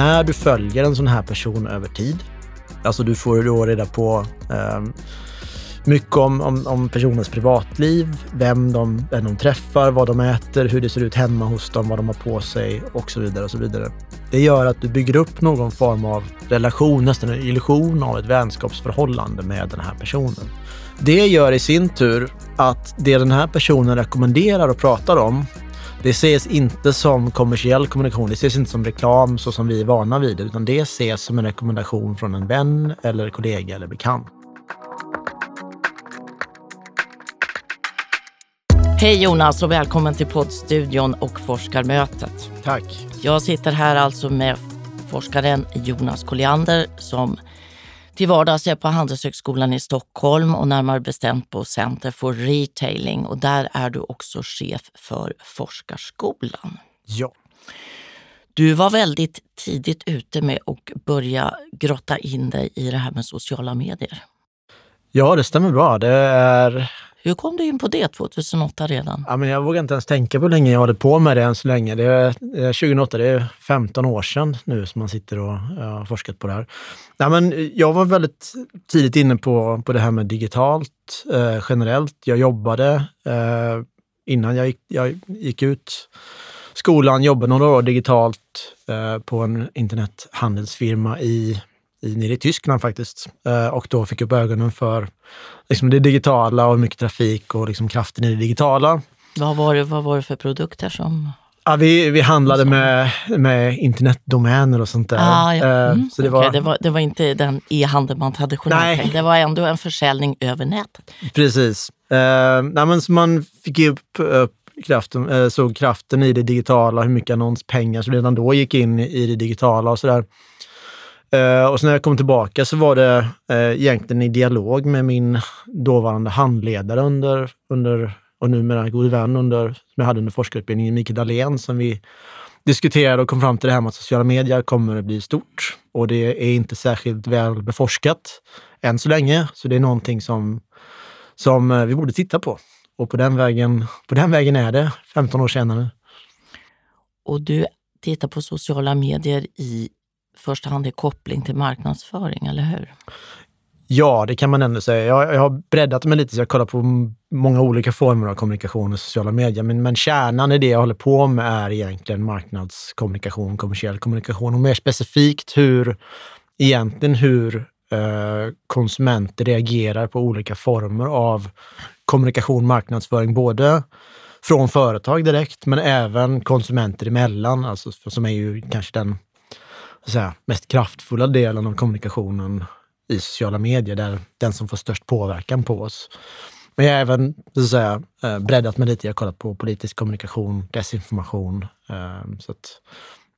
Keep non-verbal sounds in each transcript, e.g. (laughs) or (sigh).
när du följer en sån här person över tid, alltså du får då reda på eh, mycket om, om, om, personens privatliv, vem de, vem de träffar, vad de äter, hur det ser ut hemma hos dem, vad de har på sig och så vidare. och så vidare. Det gör att du bygger upp någon form av relation, nästan en illusion av ett vänskapsförhållande med den här personen. Det gör i sin tur att det den här personen rekommenderar och pratar om, det ses inte som kommersiell kommunikation, det ses inte som reklam så som vi är vana vid, utan det ses som en rekommendation från en vän eller kollega eller bekant. Hej Jonas och välkommen till poddstudion och forskarmötet. Tack. Jag sitter här alltså med forskaren Jonas Colliander som till vardags är på Handelshögskolan i Stockholm och närmare bestämt på Center for Retailing och där är du också chef för Forskarskolan. Ja. Du var väldigt tidigt ute med att börja grotta in dig i det här med sociala medier. Ja, det stämmer bra. Det är hur kom du in på det 2008 redan? Ja, men jag vågar inte ens tänka på hur länge jag hållit på med det än så länge. Det är, eh, 2008, det är 15 år sedan nu som man sitter och eh, har forskat på det här. Ja, men eh, jag var väldigt tidigt inne på, på det här med digitalt eh, generellt. Jag jobbade eh, innan jag gick, jag gick ut skolan, jobbade några år digitalt eh, på en internethandelsfirma i i, nere i Tyskland faktiskt. Eh, och då fick jag upp ögonen för liksom, det digitala och mycket trafik och liksom, kraften i det digitala. Vad var det, vad var det för produkter som Ja, vi, vi handlade med, med internetdomäner och sånt där. Ah, ja. Eh, mm, så det, okay. var, det, var, det var inte den e-handel man traditionellt tänkte. Det var ändå en försäljning över nätet. Precis. Eh, nej, men så man fick upp, upp kraften, eh, såg kraften i det digitala, hur mycket annonspengar som redan då gick in i det digitala och sådär. Uh, och sen när jag kom tillbaka så var det uh, egentligen i dialog med min dåvarande handledare under, under och numera god vän under, som jag hade under forskarutbildningen, Mikael Dahlén, som vi diskuterade och kom fram till det här med att sociala medier kommer att bli stort. Och det är inte särskilt väl beforskat än så länge, så det är någonting som, som eh, vi borde titta på. Och på den, vägen, på den vägen är det 15 år senare. Och du tittar på sociala medier i första hand är koppling till marknadsföring, eller hur? Ja, det kan man ändå säga. Jag, jag har breddat mig lite, så jag kollar på många olika former av kommunikation och sociala medier. Men, men kärnan i det jag håller på med är egentligen marknadskommunikation, kommersiell kommunikation och mer specifikt hur egentligen hur eh, konsumenter reagerar på olika former av kommunikation, marknadsföring, både från företag direkt, men även konsumenter emellan, alltså, som är ju kanske den säga, mest kraftfulla delen av kommunikationen i sociala medier, där den som får störst påverkan på oss. Men jag har även så att säga, eh, breddat mig lite. Jag har kollat på politisk kommunikation, desinformation. Eh, så att,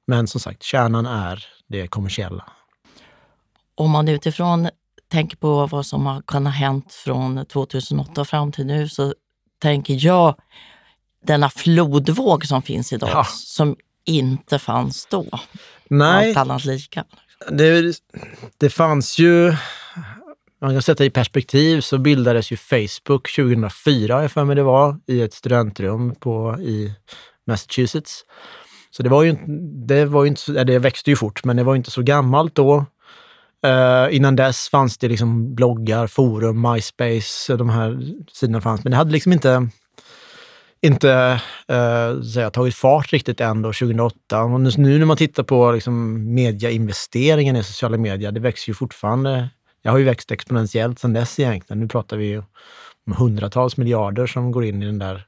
men som sagt, kärnan är det kommersiella. Om man utifrån tänker på vad som har kunnat hänt från 2008 fram till nu så tänker jag denna flodvåg som finns idag, ja. som inte fanns då. Nej. Allt annat lika. Det, det fanns ju, man kan sätta i perspektiv, så bildades ju Facebook 2004, jag för mig det var, i ett studentrum på, i Massachusetts. Så det var ju, det var ju inte, det växte ju fort, men det var inte så gammalt då. Uh, innan dess fanns det liksom bloggar, forum, MySpace, de här sidorna fanns. Men det hade liksom inte inte eh, tagit fart riktigt än då, 2008. Och nu när man tittar på liksom, mediainvesteringen i sociala medier, det växer ju fortfarande. Det har ju växt exponentiellt sedan dess egentligen. Nu pratar vi ju om hundratals miljarder som går in i den där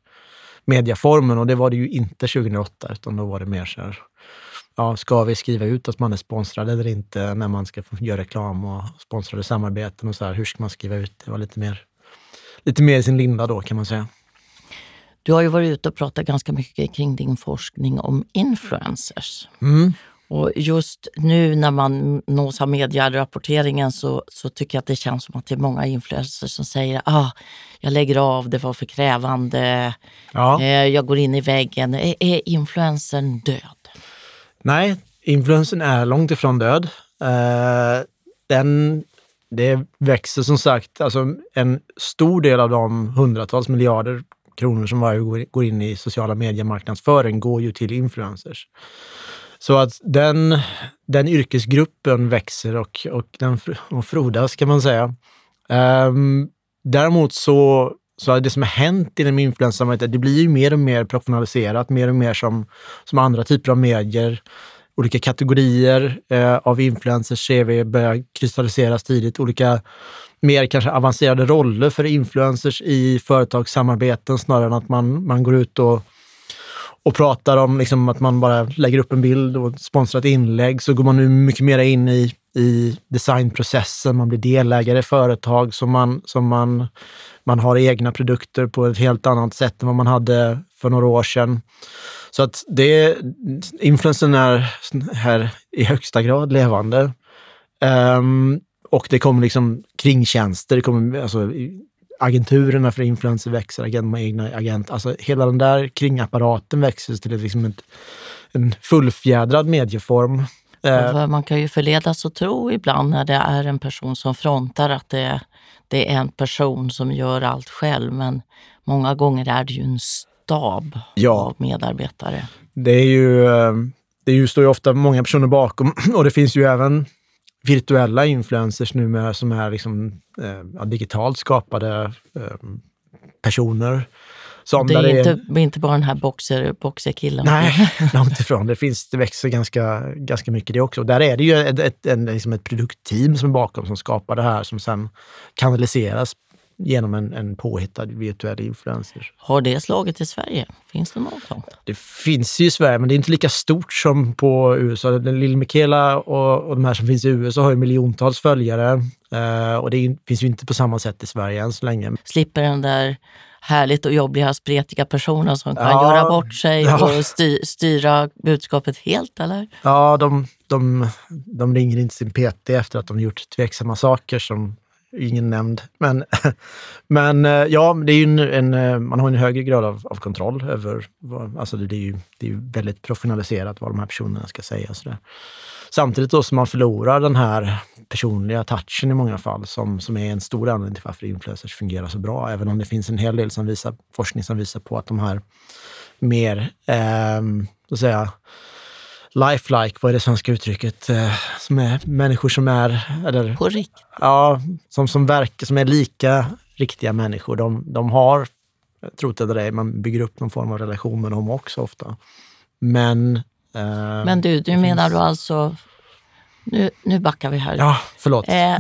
mediaformen och det var det ju inte 2008, utan då var det mer så här, ja, ska vi skriva ut att man är sponsrad eller inte när man ska göra reklam och sponsrade samarbeten och så här, hur ska man skriva ut? Det var lite mer, lite mer i sin linda då kan man säga. Du har ju varit ute och pratat ganska mycket kring din forskning om influencers. Mm. Och just nu när man nås av medierapporteringen så, så tycker jag att det känns som att det är många influencers som säger ah, jag lägger av, det var för krävande, ja. eh, jag går in i väggen. Är, är influencern död? Nej, influencern är långt ifrån död. Eh, den, det växer som sagt, alltså en stor del av de hundratals miljarder kronor som varje går in i sociala mediemarknadsföring går ju till influencers. Så att den, den yrkesgruppen växer och, och den och frodas kan man säga. Um, däremot så, så det som har hänt inom influencersamhället, det blir ju mer och mer professionaliserat, mer och mer som, som andra typer av medier. Olika kategorier eh, av influencers ser vi börja kristalliseras tidigt. Olika mer kanske avancerade roller för influencers i företagssamarbeten snarare än att man, man går ut och och pratar om liksom att man bara lägger upp en bild och sponsrar ett inlägg så går man nu mycket mer in i, i designprocessen. Man blir delägare i företag som man, som man, man har egna produkter på ett helt annat sätt än vad man hade för några år sedan. Så att det, influensen är här i högsta grad levande. Um, och det kommer liksom kringtjänster, det kommer alltså, agenturerna för influencer växer, agent med egna agent. Alltså hela den där kringapparaten växer till liksom ett, en fullfjädrad medieform. Eh, man kan ju förledas att tro ibland när det är en person som frontar att det, det är en person som gör allt själv. Men många gånger är det ju en stab ja. av medarbetare. Det är ju, eh, det är ju, står ju ofta många personer bakom (clears throat) och det finns ju även virtuella influencers numera som är liksom, eh, digitalt skapade eh, personer. Som det är, är inte, en... inte bara den här boxer, boxerkillen? Nej, (laughs) långt ifrån. Det, finns, det växer ganska, ganska mycket det också. Där är det ju ett, ett, en, liksom ett produktteam som är bakom som skapar det här som sen kanaliseras genom en, en påhittad virtuell influencer. Har det slagit i Sverige? Finns det något sånt? Det finns ju i Sverige, men det är inte lika stort som på USA. Lill Michaela och, och de här som finns i USA har ju miljontals följare uh, och det är, finns ju inte på samma sätt i Sverige än så länge. Slipper den där härligt och jobbiga, spretiga personen som kan ja, göra bort sig ja. och styr, styra budskapet helt, eller? Ja, de, de, de ringer inte sin PT efter att de gjort tveksamma saker som ingen nämnd. Men, (laughs) men eh, ja, det är en, en, eh, man har en högre grad av, av kontroll över... Alltså det, är ju, det är ju väldigt professionaliserat vad de här personerna ska säga. Så där. Samtidigt då som man förlorar den här personliga touchen i många fall som, som är en stor anledning till varför influencers fungerar så bra. Även om det finns en hel del som visar, forskning som visar på att de här mer, eh, så att säga, lifelike, vad är det svenska uttrycket? Eh, som är människor som är... Eller, På riktigt? Ja, som, som verkar, som är lika riktiga människor. De, de har, trott eller ej, man bygger upp någon form av relation med dem också ofta. Men... Eh, Men du, du menar finns... du alltså... Nu, nu backar vi här. Ja, förlåt. Eh, (laughs)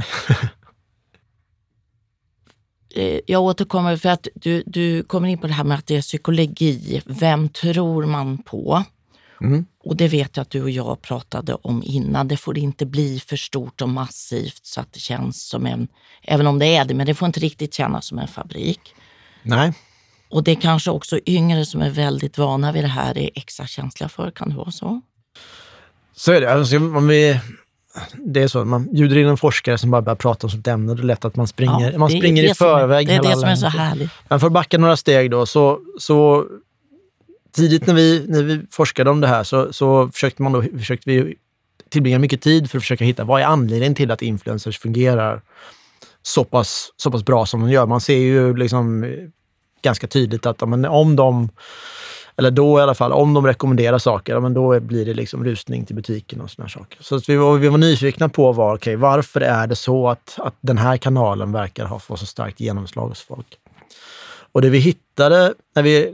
eh, jag återkommer för att du, du kommer in på det här med att det är psykologi. Vem tror man på? Mm. Och det vet jag att du och jag pratade om innan. Det får inte bli för stort och massivt så att det känns som en, även om det är det, men det får inte riktigt kännas som en fabrik. Nej. Och det är kanske också yngre som är väldigt vana vid det här är extra känsliga för. Kan det vara så? Så är det. Alltså, om vi, det är så, man bjuder in en forskare som bara börjar prata om sitt ämne. Det är lätt att man springer, ja, man springer i förväg. det är det som är så härligt. Men för att backa några steg då, så, så tidigt när vi, när vi forskade om det här så, så försökte, man då, försökte vi tillbringa mycket tid för att försöka hitta vad är anledningen till att influencers fungerar så pass, så pass bra som de gör. Man ser ju liksom eh, ganska tydligt att men, om de, eller då i alla fall, om de rekommenderar saker, men då blir det liksom rusning till butiken och sådana saker. Så vi, var, vi var nyfikna på var, okay, varför är det så att, att den här kanalen verkar ha fått så starkt genomslag hos folk? Och det vi hittade när vi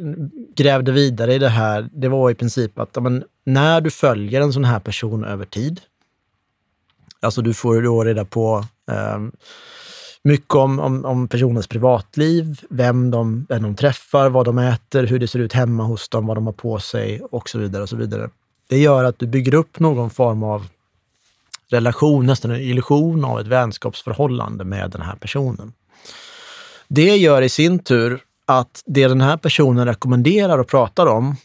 grävde vidare i det här, det var i princip att men, när du följer en sån här person över tid, alltså du får då reda på eh, mycket om, om, om, personens privatliv, vem de, vem de träffar, vad de äter, hur det ser ut hemma hos dem, vad de har på sig och så vidare. och så vidare. Det gör att du bygger upp någon form av relation, nästan en illusion av ett vänskapsförhållande med den här personen. Det gör i sin tur att det den här personen rekommenderar och pratar om,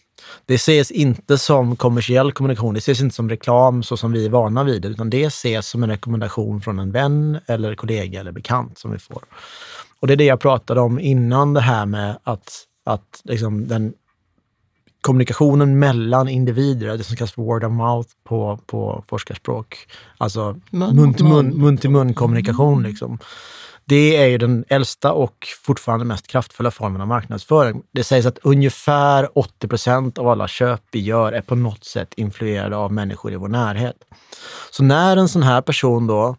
det ses inte som kommersiell kommunikation, det ses inte som reklam så som vi är vana vid, utan det ses som en rekommendation från en vän eller kollega eller bekant som vi får. Och det är det jag pratade om innan det här med att, att liksom den kommunikationen mellan individer, det som kallas för word of mouth på, på forskarspråk, alltså mun, mun, mun, mun mun kommunikation. Liksom det är ju den äldsta och fortfarande mest kraftfulla formen av marknadsföring. Det sägs att ungefär 80 procent av alla köp vi gör är på något sätt influerade av människor i vår närhet. Så när en sån här person då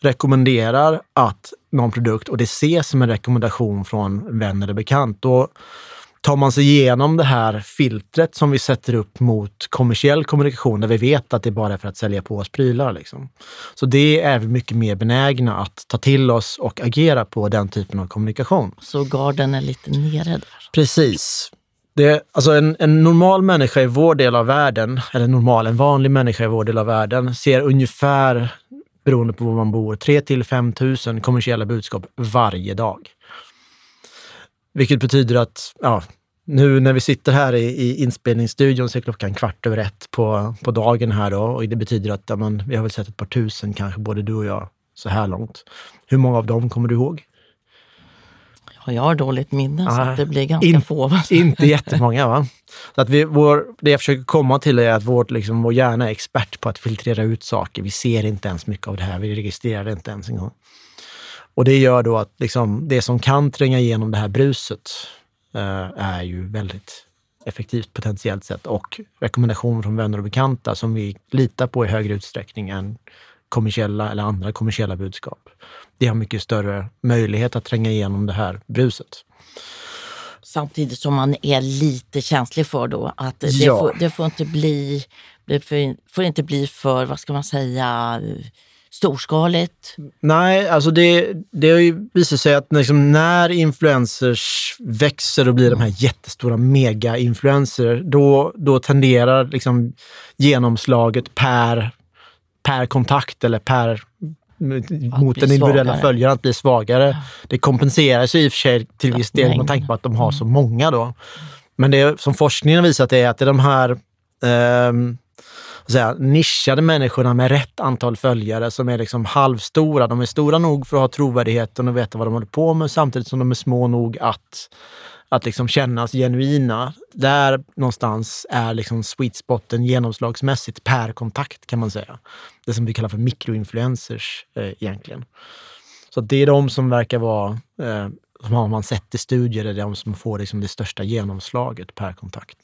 rekommenderar att någon produkt och det ses som en rekommendation från vän eller bekant, då tar man sig igenom det här filtret som vi sätter upp mot kommersiell kommunikation där vi vet att det bara är för att sälja på oss prylar. Liksom. Så det är vi mycket mer benägna att ta till oss och agera på den typen av kommunikation. Så garden är lite nere där? Precis. Det, alltså en, en, normal människa i vår del av världen, eller normal, en vanlig människa i vår del av världen, ser ungefär, beroende på var man bor, 3 till 5 000 kommersiella budskap varje dag. Vilket betyder att ja, nu när vi sitter här i, i inspelningsstudion så är klockan kvart över ett på, på dagen här då, och det betyder att ja, man, vi har väl sett ett par tusen kanske, både du och jag, så här långt. Hur många av dem kommer du ihåg? Ja, jag har dåligt minne, ah, så det blir ganska in, få. inte jättemånga, va? Så att vi, vår, det jag försöker komma till är att vårt, liksom, vår hjärna är expert på att filtrera ut saker. Vi ser inte ens mycket av det här, vi registrerar det inte ens en gång. Och det gör då att liksom, det som kan tränga igenom det här bruset är ju väldigt effektivt potentiellt sett och rekommendationer från vänner och bekanta som vi litar på i högre utsträckning än kommersiella eller andra kommersiella budskap. Det har mycket större möjlighet att tränga igenom det här bruset. Samtidigt som man är lite känslig för då att det, ja. får, det får inte bli det får inte bli för, vad ska man säga, storskaligt? Nej, alltså det, det har ju visat sig att liksom när influencers växer och blir de här jättestora mega-influencer, då, då tenderar liksom genomslaget per, per kontakt eller per mot den individuella svagare. följaren att bli svagare. Ja. Det kompenserar sig i och för sig till viss del med tanke på att de har så många då. Men det som forskningen har visat är att det är de här eh, säga, nischade människorna med rätt antal följare som är liksom halvstora. De är stora nog för att ha trovärdigheten och veta vad de håller på med samtidigt som de är små nog att, att liksom kännas genuina. Där någonstans är liksom sweet spoten genomslagsmässigt per kontakt kan man säga. Det som vi kallar för mikroinfluencers eh, egentligen. Så det är de som verkar vara, eh, som har man sett i studier, det är de som får liksom det största genomslaget per kontakt.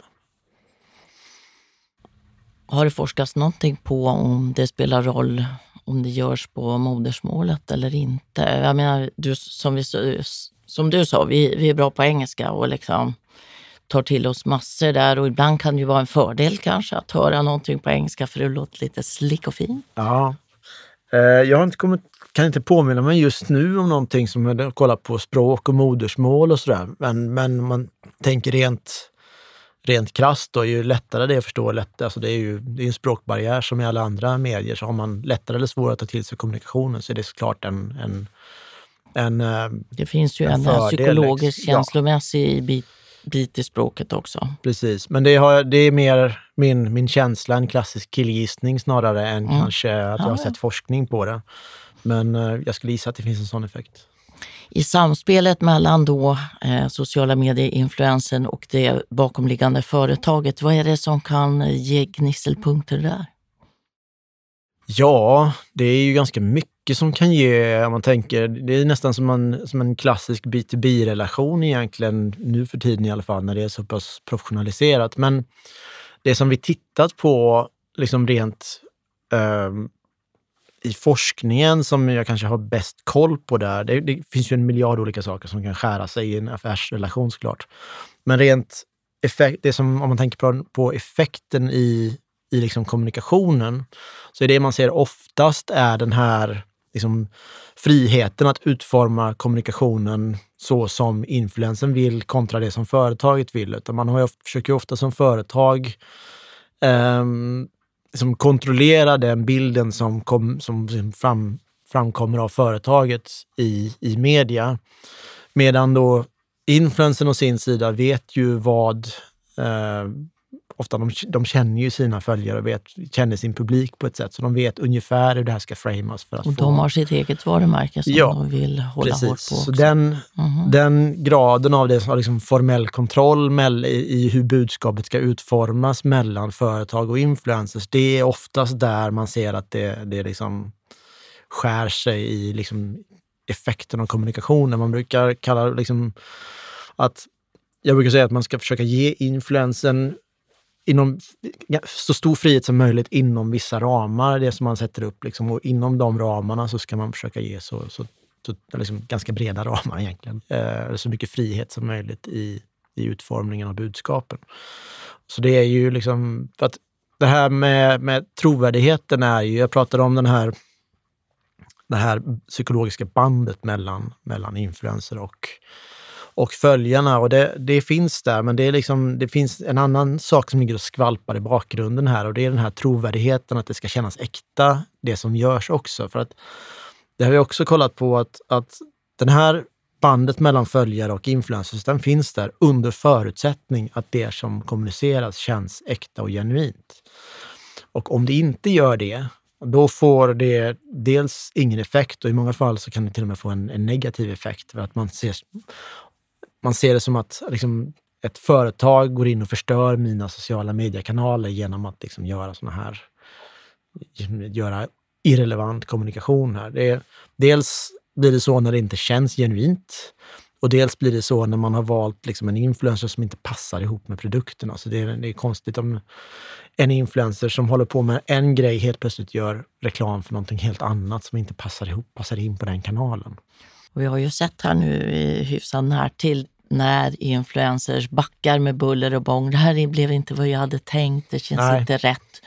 Har det forskats någonting på om det spelar roll om det görs på modersmålet eller inte? Jag menar, du, som, vi, som du sa, vi, vi är bra på engelska och liksom tar till oss massor där och ibland kan det ju vara en fördel kanske att höra någonting på engelska för det låter lite slick och fint. Ja. Eh, jag har inte kommit, kan inte påminna mig just nu om någonting som jag kollat på språk och modersmål och sådär. Men, men man tänker rent rent krasst då, ju lättare det är att förstå, lätt, alltså det är ju det är en språkbarriär som i alla andra medier. Så har man lättare eller svårare att ta till sig kommunikationen så är det såklart en, en, en eh, Det finns ju en, en fördel, psykologisk, liksom. känslomässig ja. bit, bit i språket också. Precis, men det, har, det är mer min, min känsla, en klassisk killgissning snarare än mm. kanske att jag har sett forskning på det. Men eh, jag skulle gissa att det finns en sån effekt i samspelet mellan då eh, sociala medier-influensen och det bakomliggande företaget, vad är det som kan eh, ge gnisselpunkter där? Ja, det är ju ganska mycket som kan ge, om man tänker, det är nästan som en, som en klassisk B2B-relation egentligen, nu för tiden i alla fall, när det är så pass professionaliserat. Men det som vi tittat på liksom rent eh, i forskningen som jag kanske har bäst koll på där, det, det, finns ju en miljard olika saker som kan skära sig i en affärsrelation såklart. Men rent effekt, det som, om man tänker på, på effekten i, i liksom kommunikationen, så är det man ser oftast är den här liksom, friheten att utforma kommunikationen så som influensen vill kontra det som företaget vill. Utan man har, försöker ofta som företag um, liksom kontrollera den bilden som, kom, som fram, framkommer av företaget i, i media. Medan då influensen å sin sida vet ju vad eh, ofta de, de känner ju sina följare och vet, känner sin publik på ett sätt, så de vet ungefär hur det här ska framas. För att och få... de har sitt eget varumärke som ja, de vill hålla precis. hårt på. Också. Så den, mm -hmm. den graden av det, liksom formell kontroll i, i hur budskapet ska utformas mellan företag och influencers, det är oftast där man ser att det, det liksom skär sig i liksom effekten av kommunikationen. Man brukar kalla liksom att jag brukar säga att man ska försöka ge influensen inom så stor frihet som möjligt inom vissa ramar, det som man sätter upp. Liksom, och inom de ramarna så ska man försöka ge så, så, så liksom ganska breda (laughs) ramar egentligen. Eh, så mycket frihet som möjligt i, i utformningen av budskapen. Så det är ju liksom, för att det här med, med trovärdigheten är ju, jag pratade om den här, det här psykologiska bandet mellan, mellan influenser och och följarna. Och det, det finns där, men det, är liksom, det finns en annan sak som ligger och skvalpar i bakgrunden här och det är den här trovärdigheten, att det ska kännas äkta, det som görs också. För att det har vi också kollat på att, att den här bandet mellan följare och influencers, den finns där under förutsättning att det som kommuniceras känns äkta och genuint. Och om det inte gör det, då får det dels ingen effekt och i många fall så kan det till och med få en, en negativ effekt. För att man ser, man ser det som att liksom, ett företag går in och förstör mina sociala mediekanaler genom att liksom, göra såna här göra irrelevant kommunikation här. Det är, dels blir det så när det inte känns genuint och dels blir det så när man har valt liksom en influencer som inte passar ihop med produkterna. Så det är, det är konstigt om en influencer som håller på med en grej helt plötsligt gör reklam för någonting helt annat som inte passar ihop, passar in på den kanalen. Och vi har ju sett här nu i hyfsad närtid när influencers backar med buller och bång. Det här blev inte vad jag hade tänkt, det känns Nej. inte rätt.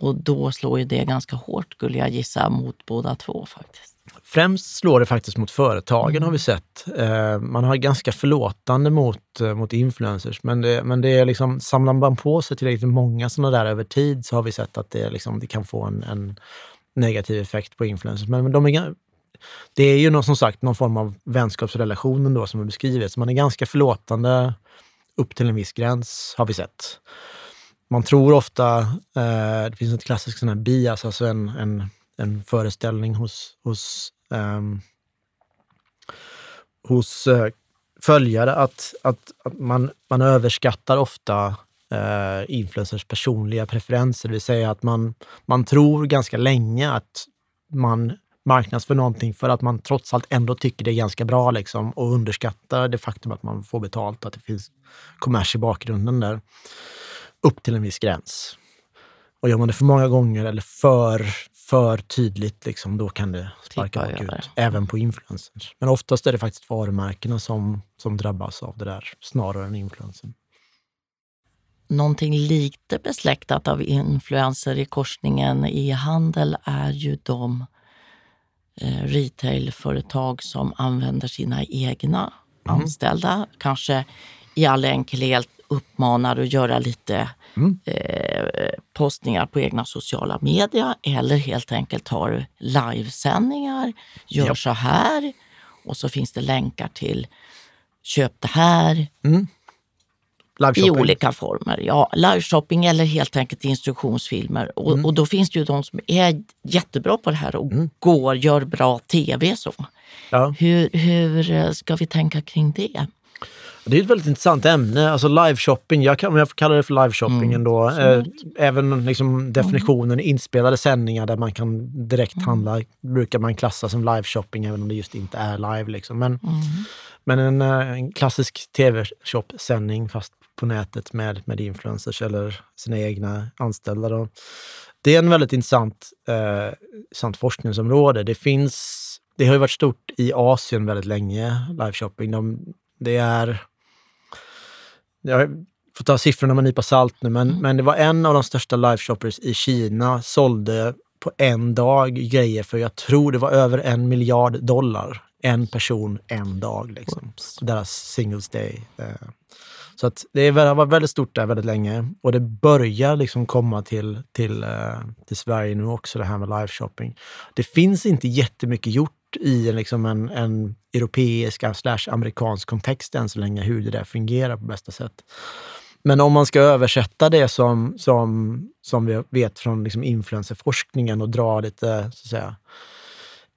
Och då slår ju det ganska hårt, skulle jag gissa, mot båda två faktiskt. Främst slår det faktiskt mot företagen har vi sett. Eh, man har ganska förlåtande mot, eh, mot influencers, men det, men det är liksom, samlar man på sig tillräckligt många sådana där över tid så har vi sett att det, liksom, det kan få en, en negativ effekt på influencers. Men, men de är, det är ju någon, som sagt någon form av vänskapsrelation då som är beskrivet. Så man är ganska förlåtande upp till en viss gräns, har vi sett. Man tror ofta, eh, det finns ett klassiskt sån här bias, alltså en, en, en föreställning hos, hos, eh, hos eh, följare att, att, att man, man överskattar ofta eh, influencers personliga preferenser. Det vill säga att man, man tror ganska länge att man marknadsför någonting för att man trots allt ändå tycker det är ganska bra liksom, och underskattar det faktum att man får betalt, att det finns kommers i bakgrunden där, upp till en viss gräns. Och gör man det för många gånger eller för, för tydligt, liksom, då kan det sparka bakut, även på influencers. Men oftast är det faktiskt varumärkena som, som drabbas av det där, snarare än influencern. Någonting lite besläktat av influenser i korsningen i handel är ju de retailföretag som använder sina egna mm. anställda. Kanske i all enkelhet uppmanar att göra lite mm. eh, postningar på egna sociala medier eller helt enkelt har livesändningar. Gör yep. så här och så finns det länkar till köp det här. Mm. I olika former. Ja, liveshopping eller helt enkelt instruktionsfilmer. Och, mm. och, då finns det ju de som är jättebra på det här och mm. går, gör bra tv. så. Ja. Hur, hur eh, ska vi tänka kring det? Det är ett väldigt intressant ämne. Alltså liveshopping, jag kan, jag får kalla det för liveshopping mm. ändå. Eh, även liksom definitionen mm. inspelade sändningar där man kan direkt mm. handla brukar man klassa som liveshopping även om det just inte är live. Liksom. Men, mm. men en, eh, en klassisk tv-shop-sändning fast på nätet med, med influencers eller sina egna anställda. Då. Det är en väldigt intressant, eh, intressant forskningsområde. Det finns, det har ju varit stort i Asien väldigt länge, liveshopping. De, det är, jag får ta siffrorna med en nypa salt nu, men, mm. men det var en av de största liveshoppers i Kina sålde på en dag grejer för jag tror det var över en miljard dollar. En person, en dag. Liksom. Deras singles day. Eh. Så att det har varit väldigt stort där väldigt länge och det börjar liksom komma till, till, eh, till Sverige nu också, det här med liveshopping. Det finns inte jättemycket gjort i liksom en, en europeisk slash amerikansk kontext än så länge, hur det där fungerar på bästa sätt. Men om man ska översätta det som, som, som vi vet från liksom influencerforskningen och dra lite så att säga,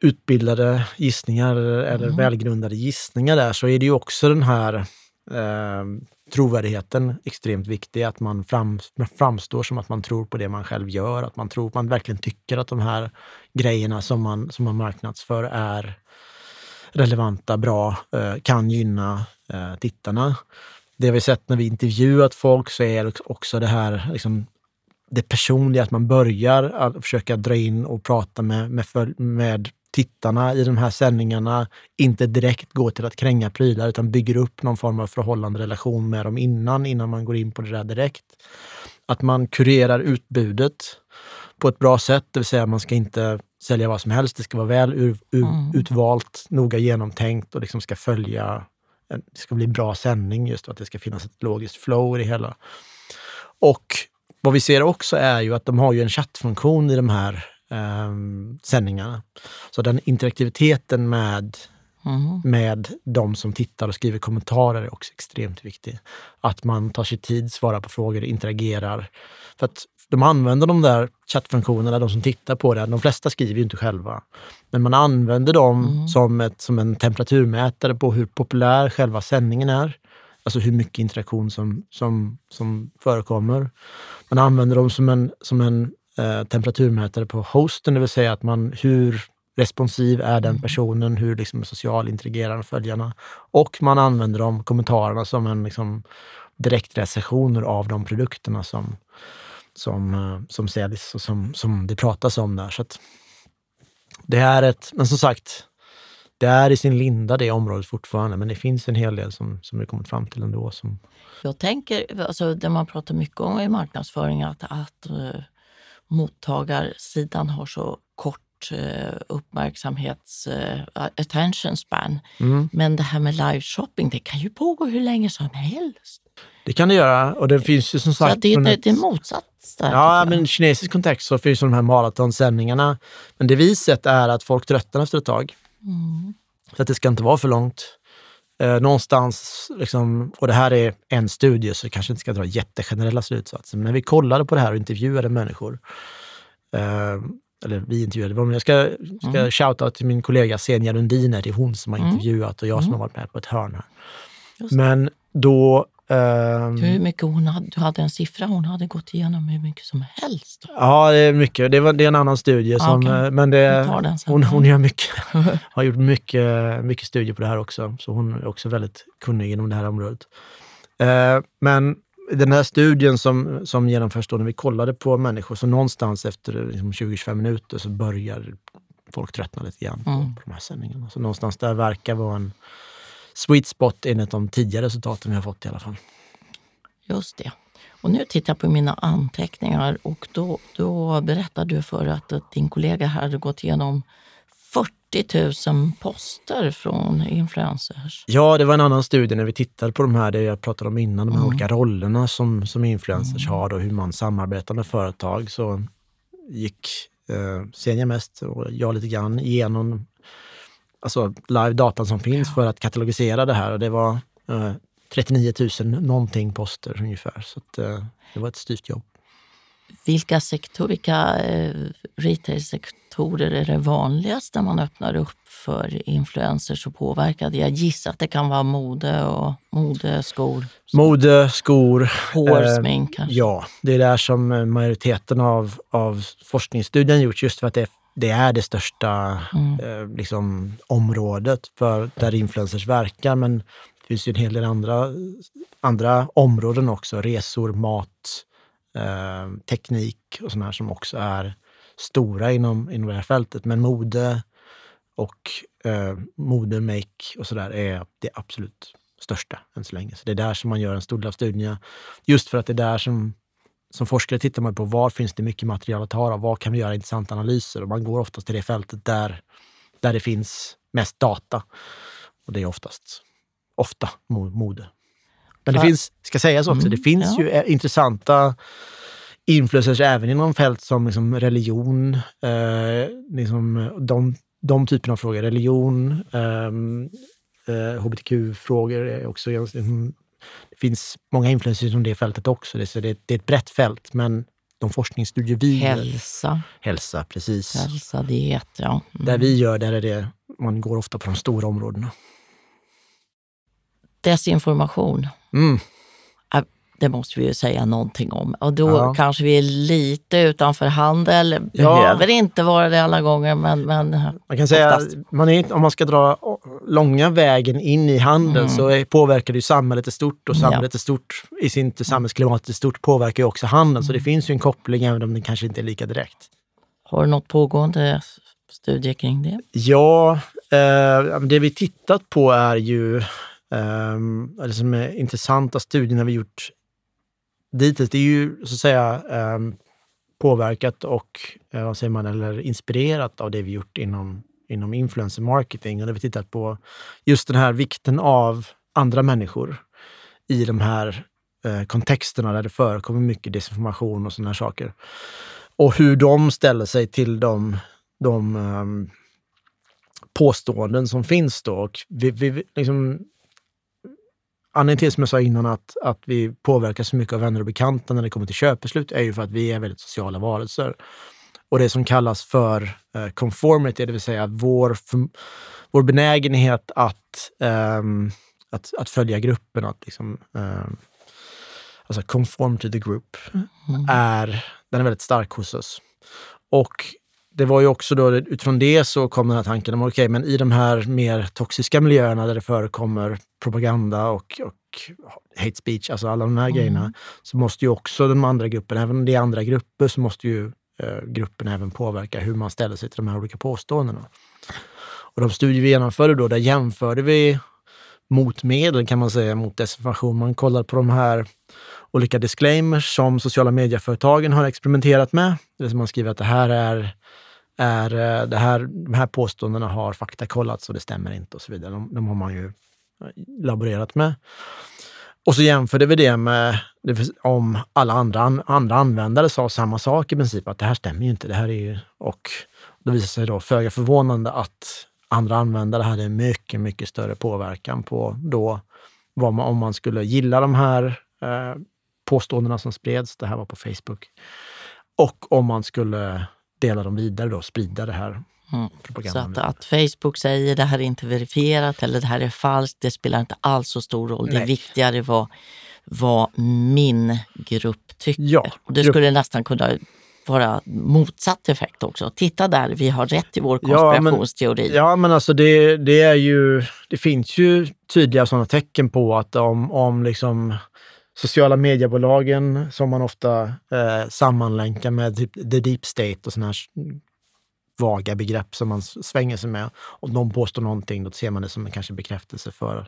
utbildade gissningar eller mm. välgrundade gissningar där, så är det ju också den här eh, trovärdigheten extremt viktig. Att man fram, framstår som att man tror på det man själv gör. Att man tror man verkligen tycker att de här grejerna som man, som man marknadsför är, relevanta, bra, eh, kan gynna eh, tittarna. Det vi sett när vi intervjuat folk så är också det här liksom, det personliga, att man börjar att försöka dra in och prata med, med, med tittarna i de här sändningarna. Inte direkt gå till att kränga prylar utan bygger upp någon form av förhållande relation med dem innan, innan man går in på det där direkt. Att man kurerar utbudet på ett bra sätt, det vill säga man ska inte sälja vad som helst. Det ska vara väl ur, ur, mm. utvalt, noga genomtänkt och liksom ska följa, det ska bli bra sändning just och att det ska finnas ett logiskt flow i det hela. Och vad vi ser också är ju att de har ju en chattfunktion i de här eh, sändningarna. Så den interaktiviteten med, mm. med de som tittar och skriver kommentarer är också extremt viktig. Att man tar sig tid, svarar på frågor, interagerar. För att de använder de där chattfunktionerna, de som tittar på det. De flesta skriver ju inte själva. Men man använder dem mm. som, ett, som en temperaturmätare på hur populär själva sändningen är. Alltså hur mycket interaktion som, som, som förekommer. Man använder dem som en, som en eh, temperaturmätare på hosten, det vill säga att man hur responsiv är den mm. personen, hur liksom social interagerar följarna. Och man använder de kommentarerna som en liksom, direktrecensioner av de produkterna som, som, eh, som säljs och som, som det pratas om där. Så det är ett, men som sagt, det är i sin linda det området fortfarande, men det finns en hel del som, som vi kommit fram till ändå. Som... Jag tänker, alltså det man pratar mycket om i marknadsföring, att, att uh, mottagarsidan har så kort uh, uppmärksamhets uh, attention span. Mm. Men det här med live shopping, det kan ju pågå hur länge som helst. Det kan det göra och det finns ju som sagt... Så det, är, ett, det är motsats där. Ja, men i kinesisk kontext så finns de här maratonsändningarna. Men det vi sett är att folk tröttnar efter ett tag. Mm. Så att det ska inte vara för långt. Eh, någonstans, liksom, och det här är en studie så vi kanske inte ska dra jättegenerella slutsatser, men när vi kollade på det här och intervjuade människor, eh, eller vi intervjuade, men jag ska, ska mm. shouta till min kollega Senja Lundiner, det är hon som har mm. intervjuat och jag som mm. har varit med på ett hörn här. Men då Um, hur mycket hon hade, du hade en siffra, hon hade gått igenom hur mycket som helst. Ja, det är mycket. Det, var, det är en annan studie. Som, okay. Men det, hon, hon gör mycket, (laughs) har gjort mycket, mycket studier på det här också. Så hon är också väldigt kunnig inom det här området. Uh, men den här studien som, som genomförs då när vi kollade på människor, så någonstans efter liksom 20-25 minuter så börjar folk tröttna lite grann på, mm. på de här sändningarna. Så någonstans där verkar vara en sweet spot enligt de tidigare resultaten vi har fått i alla fall. Just det. Och nu tittar jag på mina anteckningar och då, då berättade du för att, att din kollega hade gått igenom 40 000 poster från influencers. Ja, det var en annan studie när vi tittade på de här, det jag pratade om innan, de här mm. olika rollerna som, som influencers mm. har och hur man samarbetar med företag. Så gick eh, Senja mest och jag lite grann igenom alltså live-datan som finns för att katalogisera det här. Och det var eh, 39 000 någonting poster ungefär. Så att, eh, det var ett styvt jobb. Vilka, sektor, vilka eh, retail-sektorer är det vanligast där man öppnar upp för influencers och påverkade? Jag gissar att det kan vara mode och mode, skor. Mode, skor. Hårsmink eh, kanske? Ja, det är där som majoriteten av, av forskningsstudien gjorts just för att det är det är det största mm. eh, liksom, området för där influencers verkar. Men det finns ju en hel del andra, andra områden också. Resor, mat, eh, teknik och sådana här som också är stora inom, inom det här fältet. Men mode och eh, mode, make och sådär är det absolut största än så länge. Så det är där som man gör en stor del av studierna. Just för att det är där som som forskare tittar man på var finns det mycket material att ta av? Var kan vi göra intressanta analyser? Och man går oftast till det fältet där, där det finns mest data. Och det är oftast, ofta mode. Men det finns, ska sägas också, mm, det finns ja. ju eh, intressanta influencers även inom fält som liksom religion, eh, liksom de, de typerna av frågor. Religion, ehm, eh, hbtq-frågor är också det finns många influencers inom det fältet också, så det, det är ett brett fält. Men de forskningsstudier vi Hälsa. Hälsa, precis. Hälsa, diet, ja. Mm. Där vi gör, där är det, man går ofta på de stora områdena. Desinformation. Mm. Det måste vi ju säga någonting om. Och då Ja. kanske vi är lite utanför handel. Ja. Behöver inte vara det alla gånger, men, men Man kan säga, Oftast. man är, inte- om man ska dra långa vägen in i handeln så är, påverkar det ju samhället i stort och Mm. Ja. samhället i stort, i sin samhällsklimat i stort påverkar ju också handeln. Så det finns ju en koppling även om den kanske inte är lika direkt. har du något pågående studie kring det? Ja, eh, det vi tittat på är ju, eh, det som är intressanta studierna vi gjort dittills, det är ju så att säga ehm, påverkat och, eh, vad säger man, eller inspirerat av det vi gjort inom, inom influencer marketing. Och där vi tittat på just den här vikten av andra människor i de här eh, kontexterna där det förekommer mycket desinformation och sådana här saker. Och hur de ställer sig till de, de um, påståenden som finns då. Och vi, vi, liksom, anledningen till, som jag sa innan, att, att vi påverkas så mycket av vänner och bekanta när det kommer till köpbeslut är ju för att vi är väldigt sociala varelser. Och det som kallas för eh, conformity, det vill säga vår, för, vår benägenhet att, ehm, att, att följa gruppen, att liksom, ehm, alltså conform to the group, är, den är väldigt stark hos oss. Och det var ju också då utifrån det så kom den här tanken om okej, men i de här mer toxiska miljöerna där det förekommer propaganda och, och hate speech, alltså alla de här grejerna, så måste ju också de andra grupperna, även om det är andra grupper, så måste ju eh, gruppen även påverka hur man ställer sig till de här olika påståendena. Och de studier vi genomförde då, där jämförde vi motmedel kan man säga mot desinformation. Man kollade på de här olika disclaimers som sociala medieföretagen har experimenterat med. Det vill säga man skriver att det här är, är eh, det här, de här påståendena har faktakollats och det stämmer inte och så vidare. De, de har man ju eh, laborerat med. Och så jämförde vi det med det om alla andra, andra användare sa samma sak i princip, att det här stämmer ju inte. Det här är ju, och det visade sig då föga förvånande att andra användare hade mycket, mycket större påverkan på då vad man, om man skulle gilla de här eh, påståendena som spreds, det här var på Facebook, och om man skulle dela dem vidare då, sprida det här Mm. Så att, att Facebook säger det här är inte verifierat eller det här är falskt, det spelar inte alls så stor roll. Det är Nej. viktigare vad, vad min grupp tycker. Ja, Och det grupp- skulle nästan kunna vara motsatt effekt också. Titta där, vi har rätt i vår Ja, men- konspirationsteori. Ja, men alltså det, det är ju, det finns ju tydliga sådana tecken på att om, om liksom sociala mediebolagen som man ofta eh, sammanlänkar med typ the deep state och sådana här vaga begrepp som man svänger sig med. Om de påstår någonting, då ser man det som en kanske bekräftelse för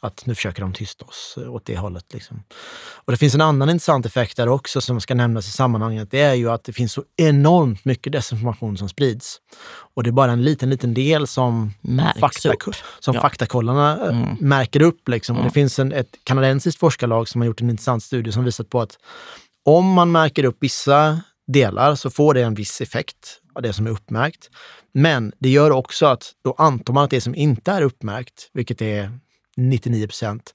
att nu försöker de tysta oss eh, åt det hållet. Liksom. Och det finns en annan intressant effekt där också som ska nämnas i sammanhanget. Det är ju att det finns så enormt mycket desinformation som sprids. Och det är bara en liten, liten del som, Märks upp. som Ja. faktakollarna eh, Mm. märker upp. Liksom. Och det finns en, ett kanadensiskt forskarlag som har gjort en intressant studie som visat på att om man märker upp vissa delar så får det en viss effekt av det som är uppmärkt. Men det gör också att då antar man att det som inte är uppmärkt, vilket är 99 procent,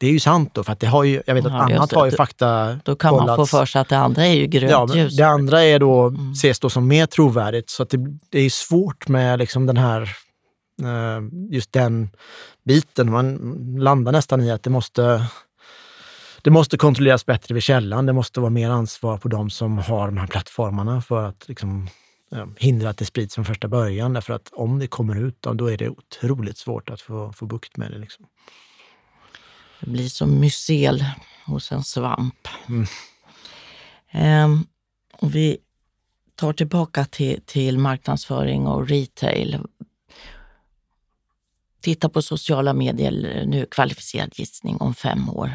det är ju sant då, för att det har ju, jag vet att Ja, annat det. har ju fakta Då kan man få kollats. för sig att det andra är ju grönt Ja, ljus. det andra är då, Mm. ses då som mer trovärdigt. Så att det, det är svårt med liksom den här, eh, just den biten. Man landar nästan i att det måste, det måste kontrolleras bättre vid källan. Det måste vara mer ansvar på de som har de här plattformarna för att liksom, hindra att det sprids från första början. Därför att om det kommer ut, då är det otroligt svårt att få, få bukt med det. Liksom. Det blir som mycel hos en svamp. Mm. Ehm, och vi tar tillbaka till, till marknadsföring och retail. Titta på sociala medier nu, kvalificerad gissning om fem år.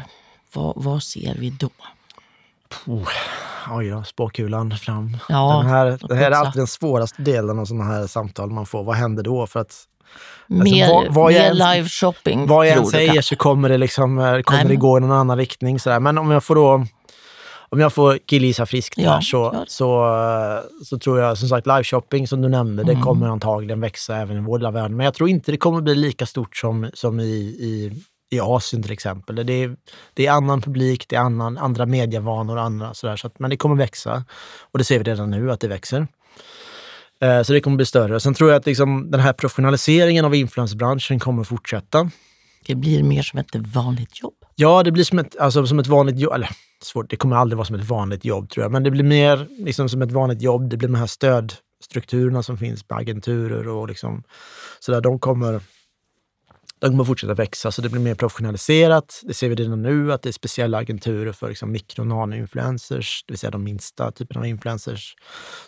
Vad, vad ser vi då? Oh, oj då, spåkulan fram. Ja, den här, det här är alltid den svåraste delen av sådana här samtal man får. Vad händer då? För att mer vad- vad jag mer live shopping Vad jag än säger så kommer det, liksom, eh, kommer Nej, det gå i någon annan riktning. Sådär. Men om jag får då om jag får killgissa friskt Ja, här så, det. så, eh, så tror jag som sagt liveshopping som du nämnde, det Mm. kommer antagligen växa även i vår lilla värld. Men jag tror inte det kommer bli lika stort som, som i, i, i Asien till exempel. Det är, det är annan publik, det är annan, andra medievanor och andra sådär. Så att, men det kommer växa. Och det ser vi redan nu att det växer. Eh, Så det kommer bli större. Sen tror jag att liksom, den här professionaliseringen av influencerbranschen kommer fortsätta. Det blir mer som ett vanligt jobb. Ja, det blir som ett, alltså, som ett vanligt jobb. Eller, svårt, det kommer aldrig vara som ett vanligt jobb tror jag, men det blir mer liksom, som ett vanligt jobb. Det blir de här stödstrukturerna som finns på agenturer och liksom, så där, de kommer de kommer fortsätta växa, så det blir mer professionaliserat. Det ser vi redan nu, att det är speciella agenturer för liksom mikro och nano-influencers, det vill säga de minsta typerna av influencers,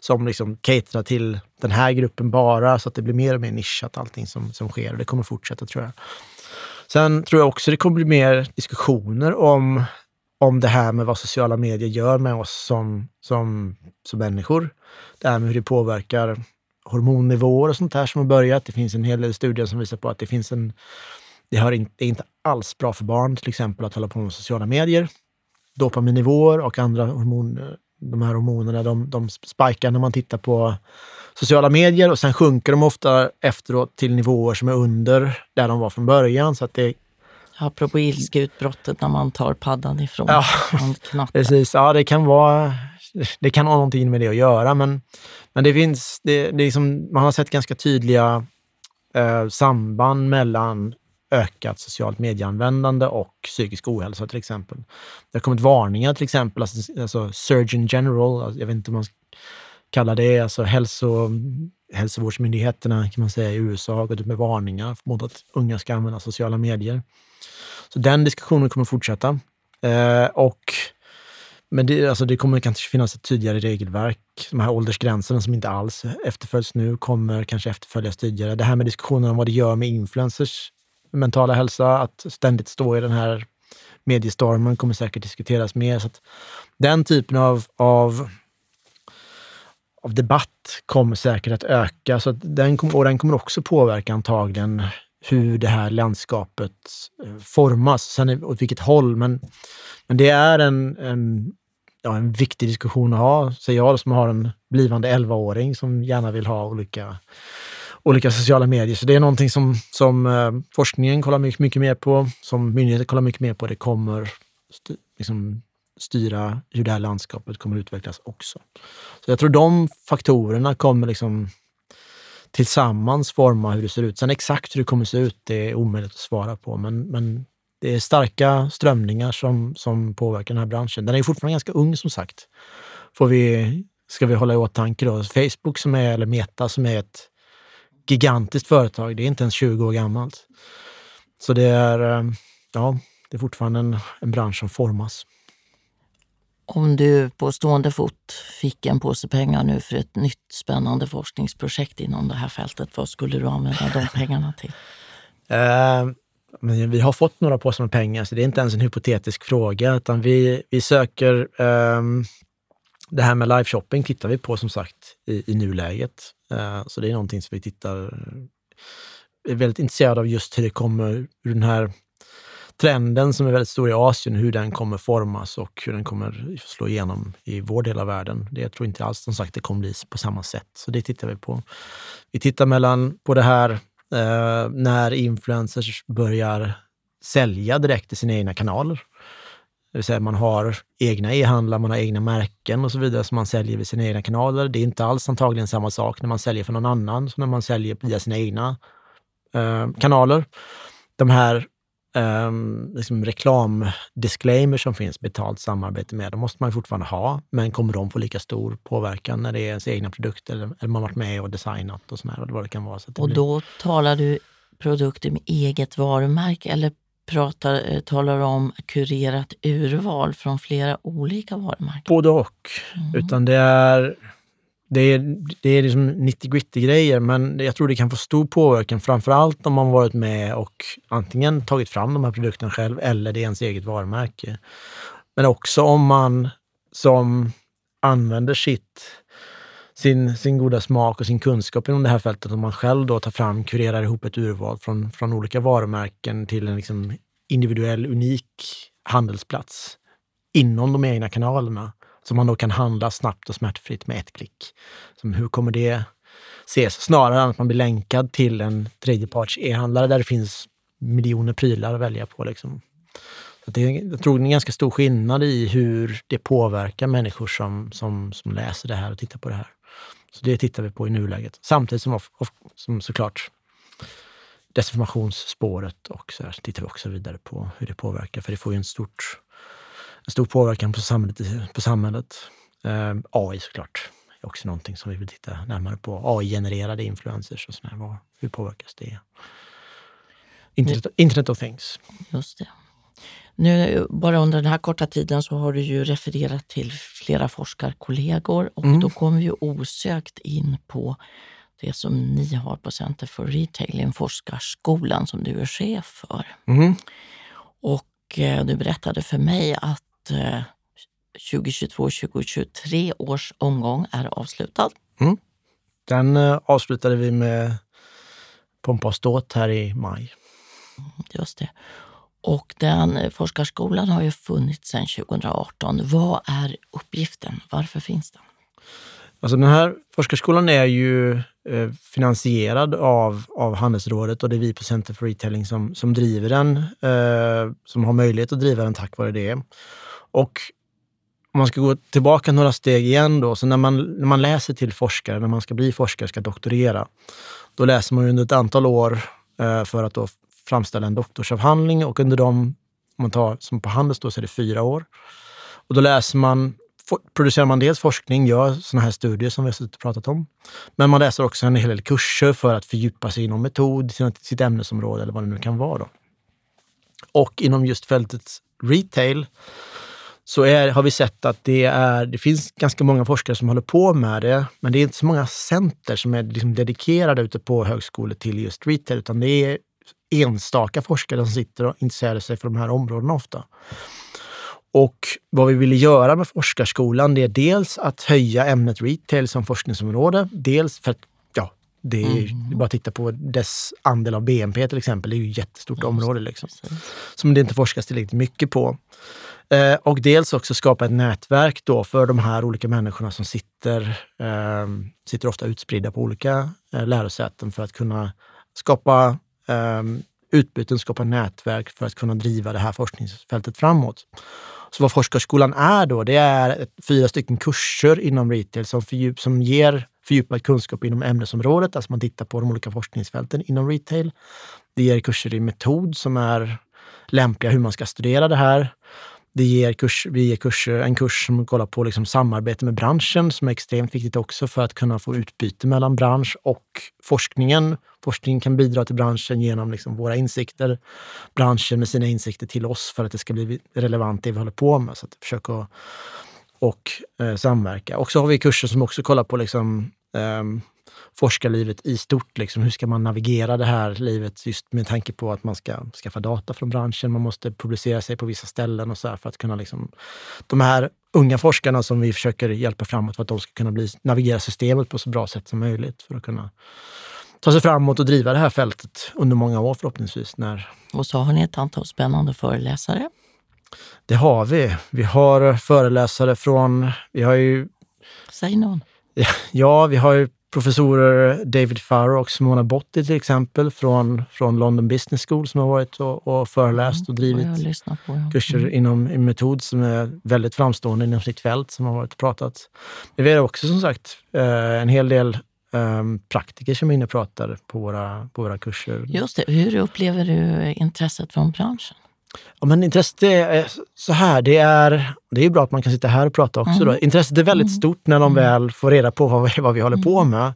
som liksom caterar till den här gruppen bara, så att det blir mer och mer nischat allting som, som sker. Och det kommer fortsätta tror jag. Sen tror jag också det kommer bli mer diskussioner om, om det här med vad sociala medier gör med oss som, som, som människor. Det här med hur det påverkar hormonnivåer och sånt där som har börjat. Det finns en hel del studier som visar på att det finns en... Det, har inte, det är inte alls bra för barn till exempel att hålla på med sociala medier. Dopaminnivåer och andra hormoner, de här hormonerna, de, de spikar när man tittar på sociala medier och sen sjunker de ofta efteråt till nivåer som är under där de var från början. Så att det, Apropå ilskeutbrottet när man tar paddan ifrån ja, Precis, ja det kan vara det kan ha någonting med det att göra, men, men det finns, det, det liksom, man har sett ganska tydliga eh, samband mellan ökat socialt medieanvändande och psykisk ohälsa till exempel. Det har kommit varningar till exempel, alltså, alltså Surgeon General, alltså, jag vet inte om man kallar det, alltså hälso, hälsovårdsmyndigheterna kan man säga i USA har gått ut med varningar mot att unga ska använda sociala medier. Så den diskussionen kommer fortsätta. Eh, och men det, alltså det kommer kanske finnas ett tydligare regelverk. De här åldersgränserna som inte alls efterföljs nu kommer kanske efterföljas tidigare. Det här med diskussionen om vad det gör med influencers mentala hälsa, att ständigt stå i den här mediestormen kommer säkert diskuteras mer. Så den typen av, av, av debatt kommer säkert att öka så att den, och den kommer också påverka antagligen hur det här landskapet eh, formas. Sen åt vilket håll, men, men det är en, en ja, en viktig diskussion att ha, säger jag som har en blivande 11-åring som gärna vill ha olika, olika sociala medier. Så det är någonting som, som eh, forskningen kollar mycket, mycket mer på, som myndigheter kollar mycket mer på. Det kommer styr, liksom, styra hur det här landskapet kommer utvecklas också. Så jag tror de faktorerna kommer liksom tillsammans forma hur det ser ut. Sen exakt hur det kommer se ut, det är omöjligt att svara på, men, men det är starka strömningar som, som påverkar den här branschen. Den är fortfarande ganska ung som sagt. Får vi, ska vi hålla i åtanke då. Facebook som är, eller Meta som är ett gigantiskt företag, det är inte ens 20 år gammalt. Så det är, eh, ja, det är fortfarande en, en bransch som formas. Om du på stående fot fick en påse pengar nu för ett nytt spännande forskningsprojekt inom det här fältet, vad skulle du använda de pengarna till? Uh, (laughs) men vi har fått några påsar med pengar, så det är inte ens en hypotetisk fråga, utan vi, vi söker um, det här med live-shopping tittar vi på som sagt i, i nuläget. Uh, så det är någonting som vi tittar, är väldigt intresserade av just hur det kommer, hur den här trenden som är väldigt stor i Asien, hur den kommer formas och hur den kommer slå igenom i vår del av världen. Det tror inte alls som sagt det kommer bli på samma sätt. Så det tittar vi på. Vi tittar mellan på det här eh, när influencers börjar sälja direkt i sina egna kanaler. Det vill säga man har egna e-handlar, man har egna märken och så vidare som man säljer via sina egna kanaler. Det är inte alls antagligen samma sak när man säljer för någon annan som när man säljer via sina egna eh, kanaler. De här um, liksom reklamdisclaimer som finns, betalt samarbete med, de måste man fortfarande ha. Men kommer de få lika stor påverkan när det är ens egna produkter eller, eller man varit med och designat och sådär, vad det kan vara. Så och blir... då talar du produkter med eget varumärke eller pratar, eh, talar om kurerat urval från flera olika varumärken? Både och. Mm. Utan det är det är, det är liksom 90 gritty grejer men jag tror det kan få stor påverkan framförallt om man varit med och antingen tagit fram de här produkterna själv eller det är ens eget varumärke. Men också om man som använder sitt, sin, sin goda smak och sin kunskap inom det här fältet, om man själv då tar fram, kurerar ihop ett urval från, från olika varumärken till en liksom individuell, unik handelsplats inom de egna kanalerna som man då kan handla snabbt och smärtfritt med ett klick. Som hur kommer det ses? Snarare än att man blir länkad till en tredjeparts e-handlare där det finns miljoner prylar att välja på. Liksom. Så det är, jag tror det är en ganska stor skillnad i hur det påverkar människor som, som, som läser det här och tittar på det här. Så det tittar vi på i nuläget. Samtidigt som, som såklart desinformationsspåret och så, där, så tittar vi också vidare på hur det påverkar. För det får ju en, stort, en stor påverkan på samhället. På samhället. Eh, AI såklart är också någonting som vi vill titta närmare på. AI-genererade influencers och sådär. Hur påverkas det? Internet, Internet of things. Just det. Nu, bara under den här korta tiden så har du ju refererat till flera forskarkollegor och mm. då kommer vi osökt in på det som ni har på Center for Retailing, forskarskolan som du är chef för. Mm. Och eh, du berättade för mig att eh, 2022-2023 års omgång är avslutad. Mm. Den eh, avslutade vi med pompa och ståt här i maj. Just det. Och den eh, forskarskolan har ju funnits sedan 2018. Vad är uppgiften? Varför finns den? Alltså den här forskarskolan är ju eh, finansierad av, av Handelsrådet och det är vi på Center for Retailing som, som driver den, eh, som har möjlighet att driva den tack vare det. Och om man ska gå tillbaka några steg igen då, så när man, när man läser till forskare, när man ska bli forskare, ska doktorera, då läser man under ett antal år eh, för att då framställa en doktorsavhandling och under dem, om man tar som på Handels då, så är det fyra år. Och då läser man, producerar man dels forskning, gör sådana här studier som vi har pratat om. Men man läser också en hel del kurser för att fördjupa sig inom metod, sitt ämnesområde eller vad det nu kan vara. Då. Och inom just fältet retail så är, har vi sett att det, är, det finns ganska många forskare som håller på med det, men det är inte så många center som är liksom dedikerade ute på högskolor till just retail, utan det är enstaka forskare som sitter och intresserar sig för de här områdena ofta. Och vad vi ville göra med forskarskolan, det är dels att höja ämnet retail som forskningsområde. Dels för att det är, mm. bara att titta på dess andel av BNP till exempel. Det är ju ett jättestort område liksom, som det inte forskas tillräckligt mycket på. Eh, och dels också skapa ett nätverk då för de här olika människorna som sitter, eh, sitter ofta utspridda på olika eh, lärosäten för att kunna skapa um, utbyten, skapa nätverk för att kunna driva det här forskningsfältet framåt. Så vad Forskarskolan är då, det är fyra stycken kurser inom retail som, fördjup, som ger fördjupad kunskap inom ämnesområdet, alltså man tittar på de olika forskningsfälten inom retail. Det ger kurser i metod som är lämpliga hur man ska studera det här. Det ger kurs, vi ger kurser, en kurs som kollar på liksom samarbete med branschen som är extremt viktigt också för att kunna få utbyte mellan bransch och forskningen. Forskningen kan bidra till branschen genom liksom våra insikter, branschen med sina insikter till oss för att det ska bli relevant det vi håller på med. Så att försöka och eh, samverka. Och så har vi kurser som också kollar på liksom, eh, forskarlivet i stort. Liksom. Hur ska man navigera det här livet just med tanke på att man ska skaffa data från branschen, man måste publicera sig på vissa ställen och så för att kunna liksom, de här unga forskarna som vi försöker hjälpa framåt för att de ska kunna bli, navigera systemet på så bra sätt som möjligt för att kunna ta sig framåt och driva det här fältet under många år förhoppningsvis. När... Och så har ni ett antal spännande föreläsare. Det har vi. Vi har föreläsare från, vi har ju... Säg någon. Ja, vi har ju professorer David Farrow och Simona Botti till exempel från, från London Business School som har varit och, och föreläst och drivit på, ja. kurser mm. inom en metod som är väldigt framstående inom sitt fält som har varit och pratat. Men vi har också som sagt eh, en hel del um, praktiker som är inne och pratar på våra, på våra kurser. Just det. Hur upplever du intresset från branschen? Ja, men intresset är så här, det är, det är bra att man kan sitta här och prata också. Mm. Då. Intresset är väldigt mm. stort när de mm. väl får reda på vad, vad vi håller på mm. med.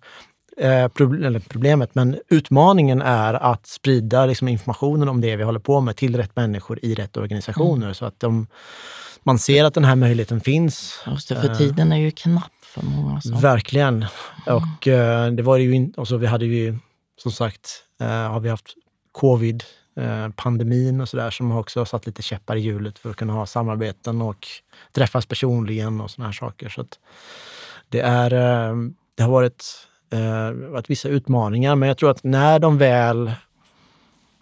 Eh, problem, problemet, men utmaningen är att sprida liksom, informationen om det vi håller på med till rätt människor i rätt organisationer mm. så att de, man ser att den här möjligheten finns. Just det, för eh, tiden är ju knapp för många. Så. Verkligen. Mm. Och eh, det var ju, och så vi hade ju som sagt, eh, har vi haft covid Eh, pandemin och sådär som också har satt lite käppar i hjulet för att kunna ha samarbeten och träffas personligen och sådana här saker. Så det, är, eh, det har varit, eh, varit vissa utmaningar, men jag tror att när de väl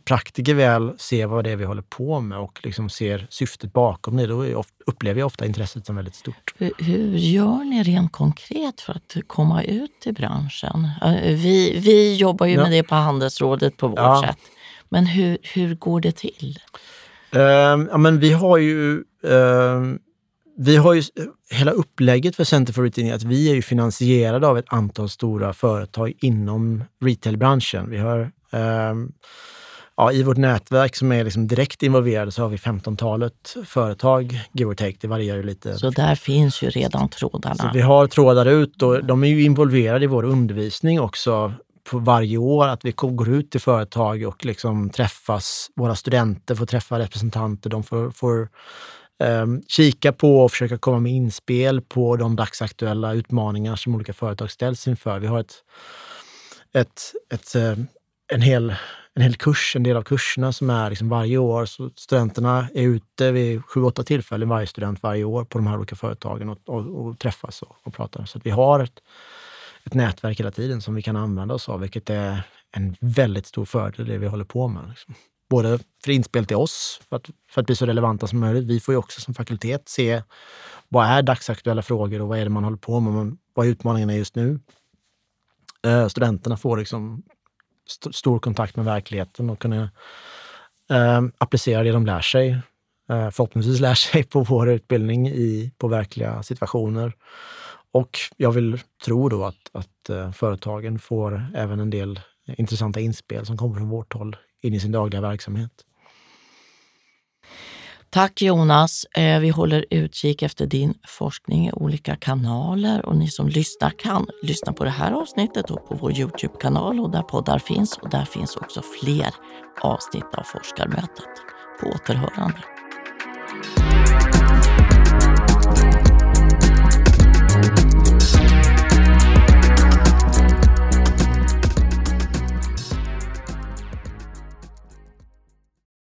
praktiker väl ser vad det är vi håller på med och liksom ser syftet bakom det, då upplever jag ofta intresset som väldigt stort. Hur, hur gör ni rent konkret för att komma ut i branschen? Vi, vi jobbar ju ja. med det på Handelsrådet på vårt ja. sätt. Men hur, hur går det till? Uh, ja, men vi har ju uh, vi har ju hela upplägget för Center for Retail att vi är ju finansierade av ett antal stora företag inom retailbranschen. Vi har Um, ja, I vårt nätverk som är liksom direkt involverade så har vi 15-talet företag, give or take. Det varierar ju lite. Så där finns ju redan trådarna. Så vi har trådar ut och de är ju involverade i vår undervisning också på varje år. Att vi går ut till företag och liksom träffas. Våra studenter får träffa representanter. De får, får um, kika på och försöka komma med inspel på de dagsaktuella utmaningar som olika företag ställs inför. Vi har ett, ett, ett, eh, en hel en hel kurs, en del av kurserna som är liksom varje år. Så studenterna är ute vid sju, åtta tillfällen, varje student varje år på de här olika företagen och, och, och träffas och, och, pratar. Så vi har ett, ett nätverk hela tiden som vi kan använda oss av, vilket är en väldigt stor fördel i det vi håller på med. Liksom. Både för inspel till oss, för att, för att bli så relevanta som möjligt. Vi får ju också som fakultet se vad är dagsaktuella frågor och vad är det man håller på med? Vad är utmaningarna just nu? Eh, studenterna får liksom st stor kontakt med verkligheten och kunna eh, applicera det de lär sig. Eh, förhoppningsvis lär sig på vår utbildning i, på verkliga situationer. Och jag vill tro då att, att eh, företagen får även en del intressanta inspel som kommer från vårt håll in i sin dagliga verksamhet. Tack Jonas. Eh, vi håller utkik efter din forskning i olika kanaler och ni som lyssnar kan lyssna på det här avsnittet och på vår Youtube-kanal och där poddar finns. Och där finns också fler avsnitt av Forskarmötet. På återhörande.